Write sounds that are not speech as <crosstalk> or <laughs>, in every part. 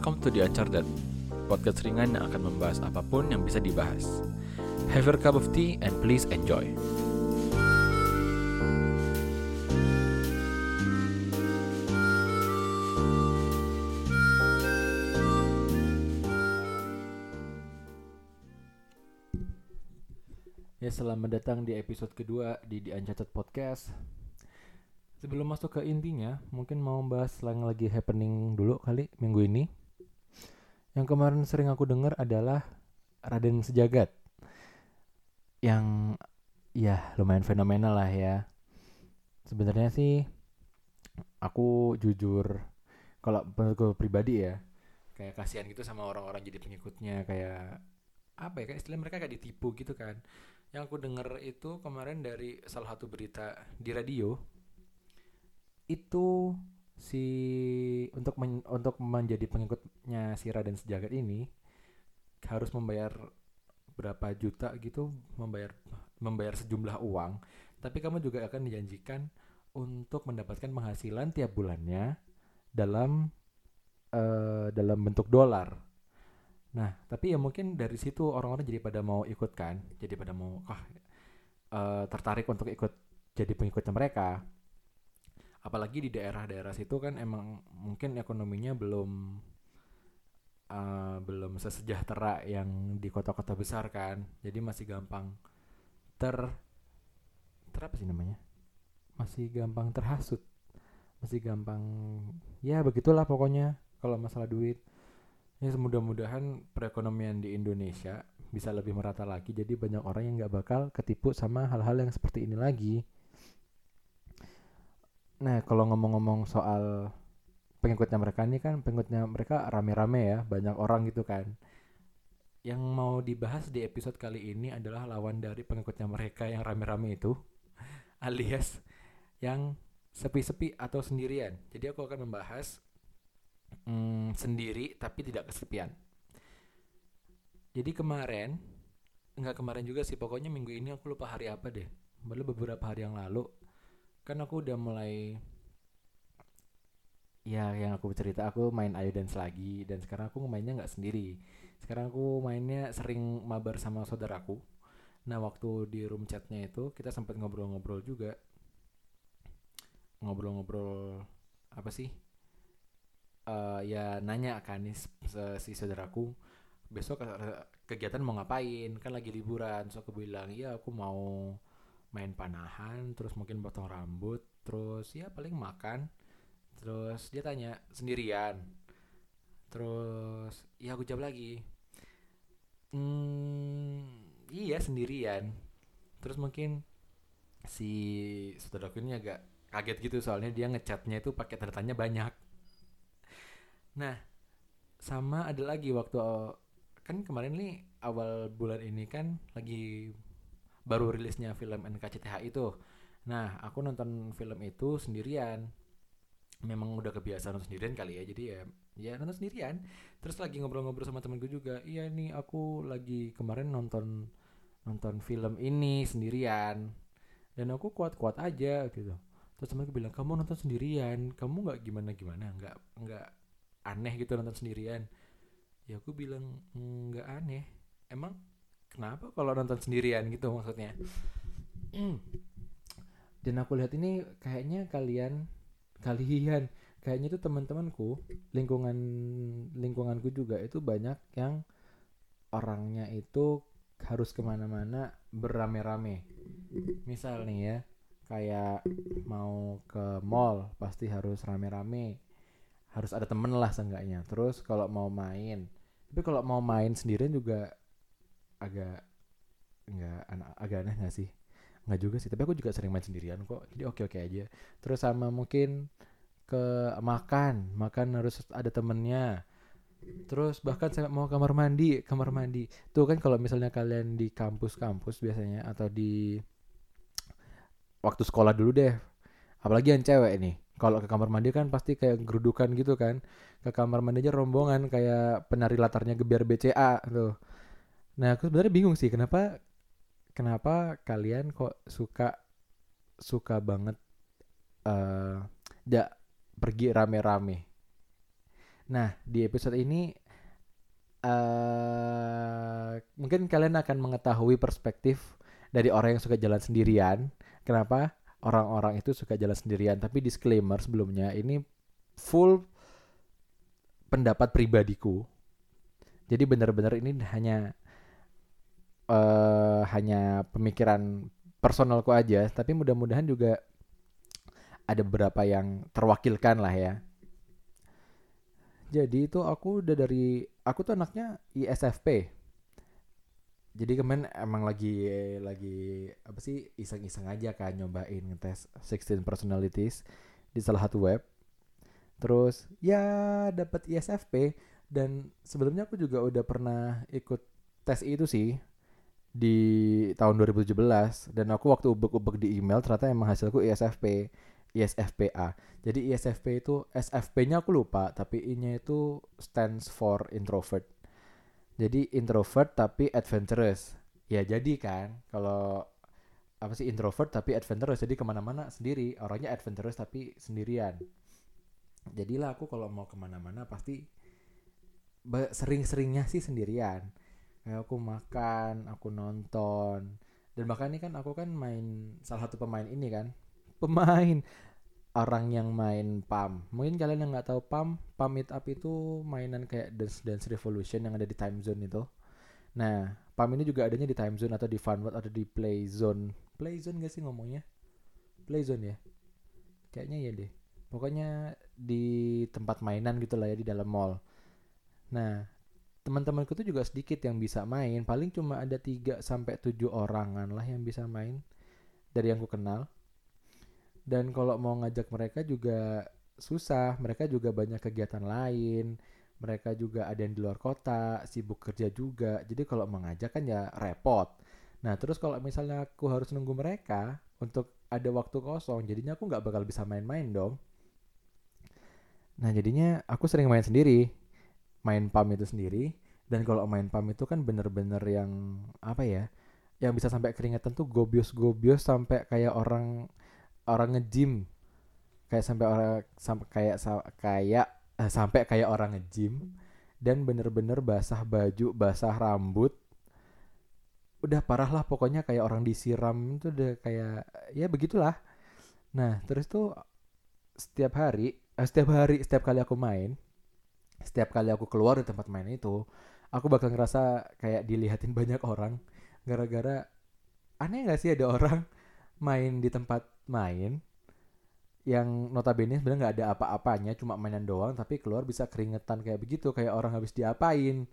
Welcome to The Uncharted, podcast ringan yang akan membahas apa pun yang bisa dibahas. Have your cup of tea and please enjoy. Ya, selamat datang di episode kedua di The Uncharted Podcast. Sebelum masuk ke intinya, mungkin mau bahas yang lagi happening dulu kali minggu ini. Yang kemarin sering aku dengar adalah Raden Sejagat. Yang ya lumayan fenomenal lah ya. Sebenarnya sih aku jujur kalau menurutku pribadi ya kayak kasihan gitu sama orang-orang jadi pengikutnya kayak apa ya kayak istilah mereka kayak ditipu gitu kan yang aku dengar itu kemarin dari salah satu berita di radio itu si untuk men, untuk menjadi pengikutnya si Raden Sejagat ini harus membayar berapa juta gitu membayar membayar sejumlah uang tapi kamu juga akan dijanjikan untuk mendapatkan penghasilan tiap bulannya dalam uh, dalam bentuk dolar Nah, tapi ya mungkin dari situ orang-orang jadi pada mau ikut kan, jadi pada mau ah uh, tertarik untuk ikut jadi pengikutnya mereka. Apalagi di daerah-daerah situ kan emang mungkin ekonominya belum uh, belum sesejahtera yang di kota-kota besar kan, jadi masih gampang ter ter apa sih namanya? Masih gampang terhasut, masih gampang ya begitulah pokoknya kalau masalah duit Ya mudah-mudahan perekonomian di Indonesia bisa lebih merata lagi jadi banyak orang yang nggak bakal ketipu sama hal-hal yang seperti ini lagi. Nah kalau ngomong-ngomong soal pengikutnya mereka ini kan pengikutnya mereka rame-rame ya banyak orang gitu kan. Yang mau dibahas di episode kali ini adalah lawan dari pengikutnya mereka yang rame-rame itu <laughs> alias yang sepi-sepi atau sendirian. Jadi aku akan membahas mm, sendiri tapi tidak kesepian. Jadi kemarin, nggak kemarin juga sih, pokoknya minggu ini aku lupa hari apa deh. Baru beberapa hari yang lalu, kan aku udah mulai ya yang aku cerita aku main Ayo Dance lagi dan sekarang aku mainnya nggak sendiri. Sekarang aku mainnya sering mabar sama saudaraku. Nah waktu di room chatnya itu kita sempat ngobrol-ngobrol juga. Ngobrol-ngobrol apa sih? Uh, ya nanya kan si saudaraku besok kegiatan mau ngapain? Kan lagi liburan. So aku bilang iya aku mau main panahan terus mungkin potong rambut terus ya paling makan. Terus dia tanya sendirian. Terus ya aku jawab lagi. Hmm, iya sendirian. Terus mungkin si saudaraku ini agak kaget gitu soalnya dia ngechatnya itu pakai tanda tanya banyak. Nah, sama ada lagi waktu kan kemarin nih awal bulan ini kan lagi baru rilisnya film NKCTH itu. Nah, aku nonton film itu sendirian. Memang udah kebiasaan nonton sendirian kali ya. Jadi ya ya nonton sendirian. Terus lagi ngobrol-ngobrol sama temenku juga. Iya nih aku lagi kemarin nonton nonton film ini sendirian. Dan aku kuat-kuat aja gitu. Terus temanku bilang, "Kamu nonton sendirian, kamu nggak gimana-gimana, nggak nggak aneh gitu nonton sendirian ya aku bilang nggak aneh emang kenapa kalau nonton sendirian gitu maksudnya? Dan aku lihat ini kayaknya kalian kalian kayaknya itu teman-temanku lingkungan lingkunganku juga itu banyak yang orangnya itu harus ke mana-mana berame-rame. Misal nih ya kayak mau ke mall pasti harus rame-rame. Harus ada temen lah seenggaknya. Terus kalau mau main tapi kalau mau main sendirian juga agak nggak agak aneh nggak sih? Nggak juga sih tapi aku juga sering main sendirian kok. Jadi oke oke aja. Terus sama mungkin ke makan makan harus ada temennya. Terus bahkan saya mau kamar mandi kamar mandi. Tuh kan kalau misalnya kalian di kampus-kampus biasanya atau di waktu sekolah dulu deh. Apalagi yang cewek nih. Kalau ke kamar mandi kan pasti kayak gerudukan gitu kan. Ke kamar mandi aja rombongan kayak penari latarnya gebiar BCA tuh nah aku sebenarnya bingung sih kenapa kenapa kalian kok suka suka banget uh, pergi rame-rame Nah, di episode ini uh, mungkin kalian akan mengetahui perspektif dari orang yang suka jalan sendirian. Kenapa orang-orang itu suka jalan sendirian? Tapi disclaimer sebelumnya ini full pendapat pribadiku. Jadi benar-benar ini hanya uh, hanya pemikiran personalku aja, tapi mudah-mudahan juga ada beberapa yang terwakilkan lah ya. Jadi itu aku udah dari aku tuh anaknya ISFP. Jadi kemarin emang lagi lagi apa sih iseng-iseng aja kan nyobain ngetes 16 personalities di salah satu web. Terus ya dapat ISFP dan sebelumnya aku juga udah pernah ikut tes itu sih di tahun 2017 dan aku waktu ubek-ubek di email ternyata emang hasilku ISFP ISFPA. Jadi ISFP itu SFP-nya aku lupa, tapi I-nya itu stands for introvert. Jadi introvert tapi adventurous. Ya jadi kan, kalau apa sih introvert tapi adventurous, jadi ke mana-mana sendiri. Orangnya adventurous tapi sendirian. Jadilah aku kalau mau ke mana-mana pasti sering-seringnya sih sendirian. Kayak aku makan, aku nonton. Dan bahkan ini kan aku kan main salah satu pemain ini kan, <laughs> pemain orang yang main PAM. Mungkin kalian yang nggak tahu PAM, PAM Meetup itu mainan kayak Dance Dance Revolution yang ada di time zone itu. Nah, PAM ini juga adanya di time zone atau di fun world atau di play zone. Play zone gak sih ngomongnya? Play zone ya? Kayaknya ya deh. Pokoknya di tempat mainan gitu lah ya di dalam mall. Nah, teman-temanku tuh juga sedikit yang bisa main. Paling cuma ada 3 sampai 7 orangan lah yang bisa main dari yang ku kenal. Dan kalau mau ngajak mereka juga susah. Mereka juga banyak kegiatan lain. Mereka juga ada yang di luar kota sibuk kerja juga. Jadi kalau mau ngajak kan ya repot. Nah terus kalau misalnya aku harus nunggu mereka untuk ada waktu kosong jadinya aku nggak bakal bisa main-main dong. Nah jadinya aku sering main sendiri main pam itu sendiri dan kalau main pam itu kan bener-bener yang apa ya yang bisa sampai keringetan tuh gobios-gobios sampai kayak orang orang nge-gym kayak sampai orang sampai kayak kayak eh, sampai kayak orang nge-gym dan bener-bener basah baju, basah rambut. Udah parah lah pokoknya kayak orang disiram itu udah kayak ya begitulah. Nah, terus tuh setiap hari, eh, setiap hari, setiap kali aku main, setiap kali aku keluar dari tempat main itu, aku bakal ngerasa kayak dilihatin banyak orang gara-gara aneh gak sih ada orang <laughs> main di tempat main yang notabene sebenarnya nggak ada apa-apanya cuma mainan doang tapi keluar bisa keringetan kayak begitu kayak orang habis diapain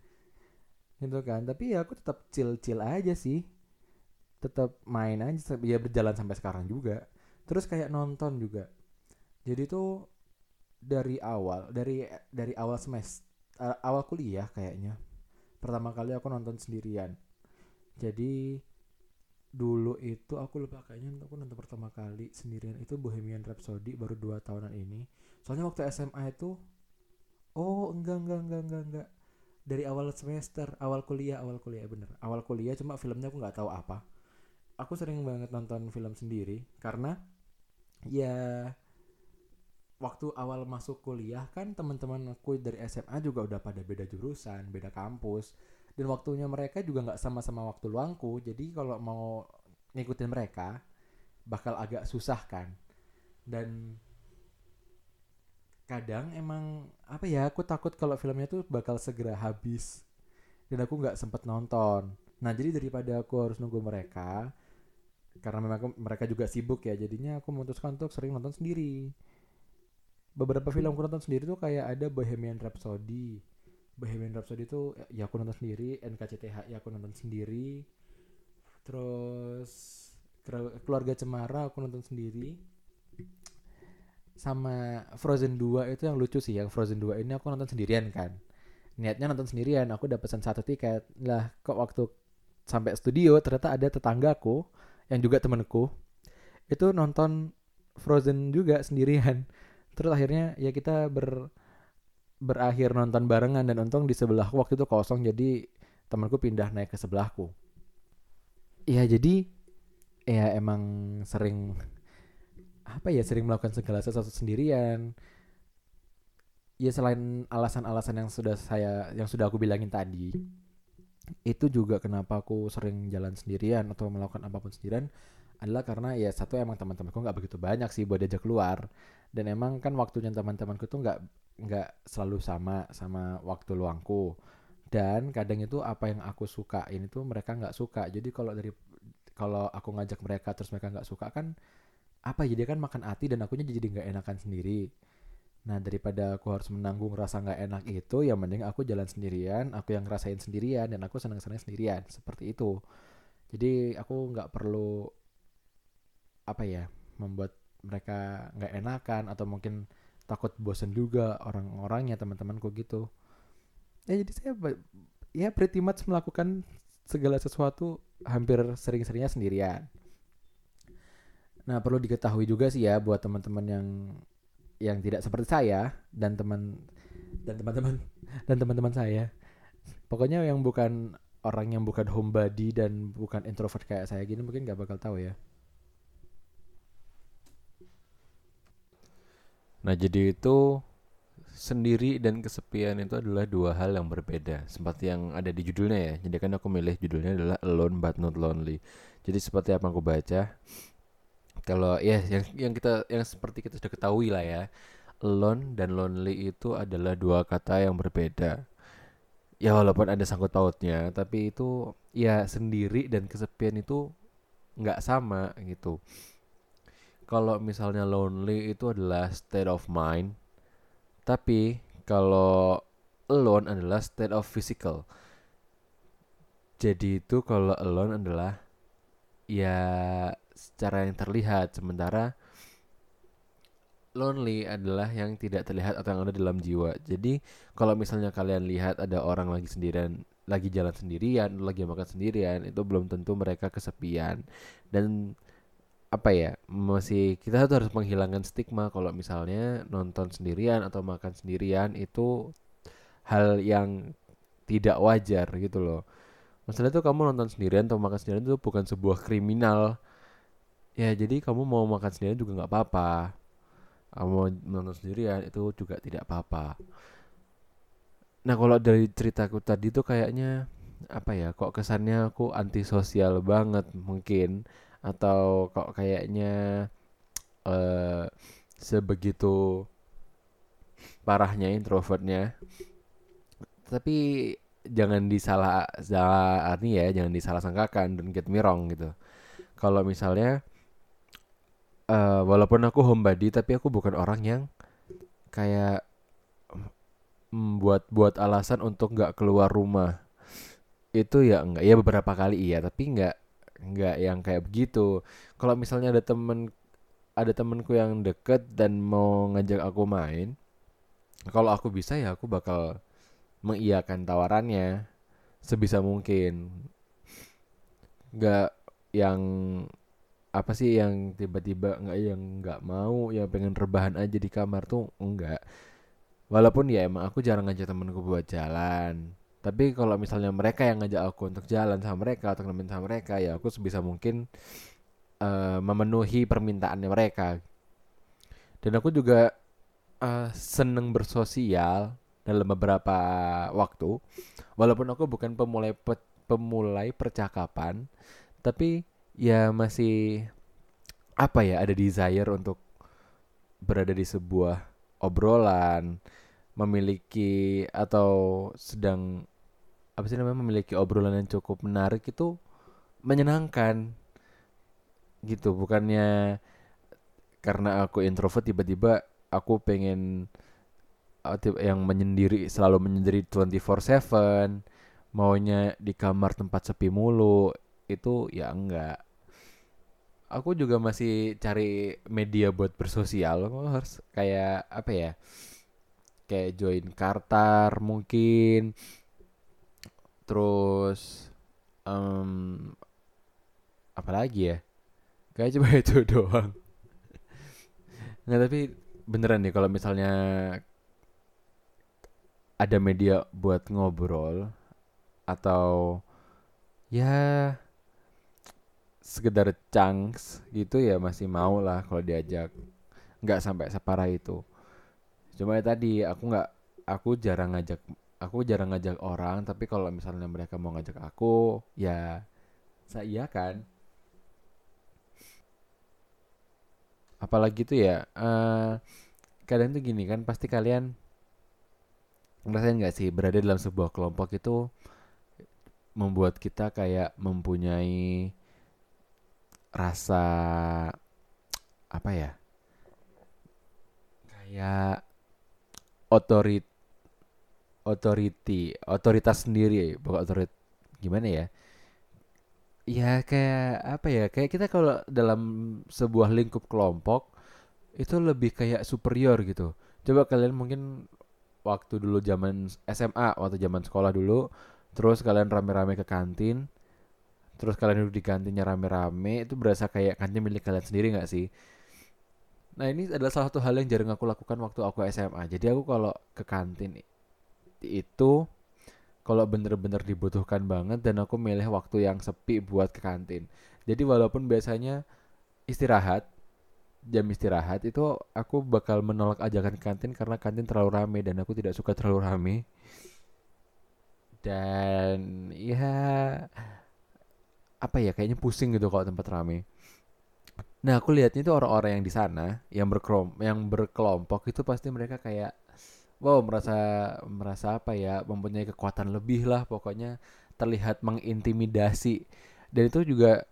gitu kan. Tapi ya aku tetap chill-chill aja sih. Tetap main aja ya berjalan sampai sekarang juga. Terus kayak nonton juga. Jadi tuh dari awal dari dari awal semester awal kuliah kayaknya. Pertama kali aku nonton sendirian. Jadi dulu itu aku lupa kayaknya aku nonton pertama kali sendirian itu Bohemian Rhapsody baru dua tahunan ini. Soalnya waktu SMA itu oh enggak enggak enggak enggak enggak. Dari awal semester awal kuliah awal kuliah bener. Awal kuliah cuma filmnya aku nggak tahu apa. Aku sering banget nonton film sendiri karena ya waktu awal masuk kuliah kan teman-teman aku dari SMA juga udah pada beda jurusan beda kampus. Dan waktunya mereka juga nggak sama-sama waktu luangku. Jadi kalau mau ngikutin mereka bakal agak susah kan. Dan kadang emang apa ya aku takut kalau filmnya tuh bakal segera habis. Dan aku nggak sempet nonton. Nah jadi daripada aku harus nunggu mereka karena memang mereka juga sibuk ya jadinya aku memutuskan untuk sering nonton sendiri beberapa film aku nonton sendiri tuh kayak ada Bohemian Rhapsody. Bohemian Rhapsody itu ya aku nonton sendiri. NKCTH ya aku nonton sendiri. Terus keluarga Cemara aku nonton sendiri. Sama Frozen 2 itu yang lucu sih yang Frozen 2 ini aku nonton sendirian kan. Niatnya nonton sendirian aku udah pesan satu tiket. Lah kok waktu sampai studio ternyata ada tetanggaku yang juga temenku itu nonton Frozen juga sendirian terus akhirnya ya kita ber berakhir nonton barengan dan untung di sebelahku waktu itu kosong jadi temanku pindah naik ke sebelahku. Iya jadi ya emang sering apa ya sering melakukan segala sesuatu sendirian. ya selain alasan-alasan yang sudah saya yang sudah aku bilangin tadi itu juga kenapa aku sering jalan sendirian atau melakukan apa pun sendirian adalah karena ya satu emang teman-temanku nggak begitu banyak sih buat diajak keluar. Dan emang kan waktunya teman-temanku tuh nggak nggak selalu sama sama waktu luangku. Dan kadang itu apa yang aku suka ini tuh mereka nggak suka. Jadi kalau dari kalau aku ngajak mereka terus mereka nggak suka kan apa ya, jadi kan makan hati dan akunya jadi nggak enakan sendiri. Nah daripada aku harus menanggung rasa nggak enak itu, ya mending aku jalan sendirian, aku yang ngerasain sendirian dan aku senang-senang sendirian. Seperti itu. Jadi aku nggak perlu apa ya membuat mereka nggak enakan atau mungkin takut bosan juga orang-orangnya teman-temanku gitu. Ya jadi saya ya pretty much melakukan segala sesuatu hampir sering-seringnya sendirian. Nah perlu diketahui juga sih ya buat teman-teman yang yang tidak seperti saya dan teman dan teman-teman <laughs> dan teman-teman saya. Pokoknya yang bukan orang yang bukan homebody dan bukan introvert kayak saya gini mungkin nggak bakal tahu ya. Nah jadi itu sendiri dan kesepian itu adalah dua hal yang berbeda. Seperti yang ada di judulnya ya. Jadi kan aku milih judulnya adalah alone but not lonely. Jadi seperti apa aku baca? Kalau ya yang yang kita yang seperti kita sudah ketahui lah ya. Alone dan lonely itu adalah dua kata yang berbeda. Ya walaupun ada sangkut pautnya tapi itu ya sendiri dan kesepian itu nggak sama gitu kalau misalnya lonely itu adalah state of mind tapi kalau alone adalah state of physical jadi itu kalau alone adalah ya secara yang terlihat sementara lonely adalah yang tidak terlihat atau yang ada dalam jiwa. Jadi kalau misalnya kalian lihat ada orang lagi sendirian, lagi jalan sendirian, lagi makan sendirian, itu belum tentu mereka kesepian. Dan apa ya, masih kita tuh harus menghilangkan stigma kalau misalnya nonton sendirian atau makan sendirian itu hal yang tidak wajar gitu loh. Masalah itu kamu nonton sendirian atau makan sendirian itu bukan sebuah kriminal. Ya jadi kamu mau makan sendirian juga nggak apa-apa. Kamu mau menonton sendirian itu juga tidak apa-apa. Nah kalau dari ceritaku tadi tuh kayaknya apa ya kok kesannya aku antisosial banget mungkin atau kok kayaknya uh, sebegitu parahnya introvertnya. Tapi jangan disalah salah arti ya jangan disalah sangkakan dan get me wrong gitu. Kalau misalnya uh, walaupun aku homebody tapi aku bukan orang yang kayak buat buat alasan untuk nggak keluar rumah. Itu ya enggak ya beberapa kali iya tapi nggak nggak yang kayak begitu. Kalau misalnya ada temen ada temenku yang deket dan mau ngajak aku main kalau aku bisa ya aku bakal mengiyakan tawarannya sebisa mungkin. Nggak yang apa sih yang tiba-tiba nggak yang nggak mau ya pengen rebahan aja di kamar tuh enggak walaupun ya emang aku jarang ngajak temenku buat jalan tapi kalau misalnya mereka yang ngajak aku untuk jalan sama mereka atau nemenin sama mereka ya aku sebisa mungkin uh, memenuhi permintaannya mereka. Dan aku juga uh, seneng bersosial dalam beberapa waktu. Walaupun aku bukan pemulai pe pemulai percakapan tapi ya masih apa ya ada desire untuk berada di sebuah obrolan memiliki atau sedang apa sih namanya memiliki obrolan yang cukup menarik itu menyenangkan gitu. Bukannya karena aku introvert tiba-tiba aku pengen uh, yang menyendiri selalu menyendiri 24/7 maunya di kamar tempat sepi mulu itu ya enggak. Aku juga masih cari media buat bersosial harus kayak apa ya kayak join Kartar mungkin. Terus um, apa lagi ya? Kayak coba <laughs> itu doang. Nggak tapi beneran nih kalau misalnya ada media buat ngobrol atau ya sekedar chunks gitu ya masih mau lah kalau diajak. Nggak sampai separah itu cuma ya tadi aku nggak aku jarang ngajak aku jarang ngajak orang tapi kalau misalnya mereka mau ngajak aku ya saya kan. Apalagi tuh ya eh kadang tuh gini kan pasti kalian ngerasain nggak sih berada dalam sebuah kelompok itu membuat kita kayak mempunyai rasa apa ya kayak otorit authority otoritas sendiri bukan otorit gimana ya? Ya kayak apa ya? Kayak kita kalau dalam sebuah lingkup kelompok itu lebih kayak superior gitu. Coba kalian mungkin waktu dulu zaman SMA waktu zaman sekolah dulu terus kalian rame-rame ke kantin terus kalian duduk di kantinnya rame-rame itu berasa kayak kantin milik kalian sendiri nggak sih nah ini adalah salah satu hal yang jarang aku lakukan waktu aku SMA jadi aku kalau ke kantin itu kalau bener-bener dibutuhkan banget dan aku milih waktu yang sepi buat ke kantin. Jadi walaupun biasanya istirahat jam istirahat itu aku bakal menolak ajakan kantin karena kantin terlalu rame dan aku tidak suka terlalu rame. Dan ya apa ya kayaknya pusing gitu kalau tempat rame nah aku lihatnya itu orang-orang yang di sana yang berkelom yang berkelompok itu pasti mereka kayak wow merasa merasa apa ya mempunyai kekuatan lebih lah pokoknya terlihat mengintimidasi. Dan itu juga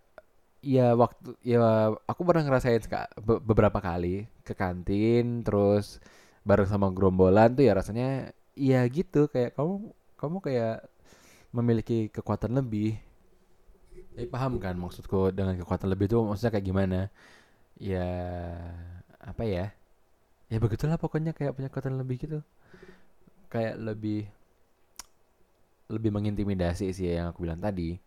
ya waktu ya aku pernah ngerasain beberapa kali ke kantin terus bareng sama gerombolan tuh ya rasanya ya gitu kayak kamu kamu kayak memiliki kekuatan lebih Jadi paham kan maksudku dengan kekuatan lebih itu maksudnya kayak gimana? Ya apa ya? Ya begitulah pokoknya kayak punya kekuatan lebih gitu. Kayak lebih lebih mengintimidasi sih yang aku bilang tadi.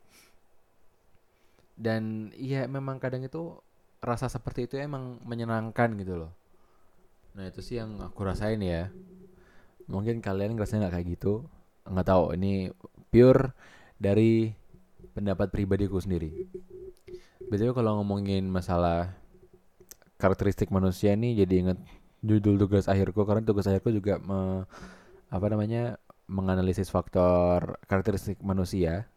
Dan iya memang kadang itu rasa seperti itu emang menyenangkan gitu loh. Nah itu sih yang aku rasain ya. Mungkin kalian ngerasanya nggak kayak gitu? Nggak tahu ini pure dari pendapat pribadiku sendiri Biasanya kalau ngomongin masalah karakteristik manusia nih jadi inget judul tugas akhirku karena tugas akhirku juga me- apa namanya menganalisis faktor karakteristik manusia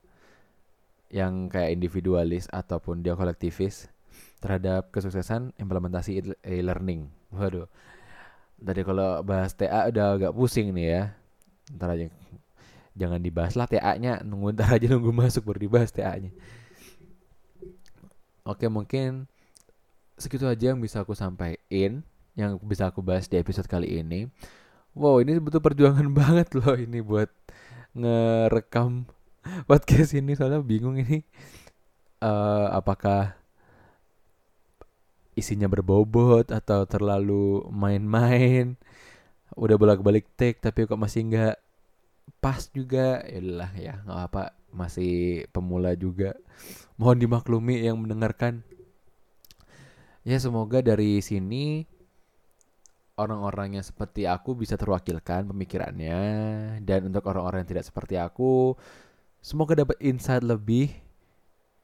yang kayak individualis ataupun dia kolektivis terhadap kesuksesan implementasi e-learning. Waduh. Tadi kalau bahas TA udah agak pusing nih ya. Ntar aja jangan dibahas lah TA-nya, nunggu ntar aja nunggu masuk baru dibahas TA-nya. Oke, mungkin segitu aja yang bisa aku sampaikan, yang bisa aku bahas di episode kali ini. Wow, ini betul perjuangan <laughs> banget loh ini buat ngerekam <laughs> podcast ini soalnya bingung ini eh apakah isinya berbobot atau terlalu main-main. Udah bolak-balik take tapi kok masih nggak pas juga. Yalah ya, nggak apa, masih pemula juga. Mohon dimaklumi yang mendengarkan. Ya semoga dari sini orang-orang yang seperti aku bisa terwakilkan pemikirannya dan untuk orang-orang yang tidak seperti aku semoga dapat insight lebih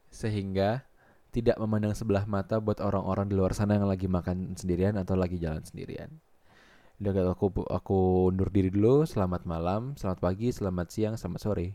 sehingga tidak memandang sebelah mata buat orang-orang di luar sana yang lagi makan sendirian atau lagi jalan sendirian. Udah gitu, aku aku undur diri dulu. Selamat malam, selamat pagi, selamat siang, selamat sore.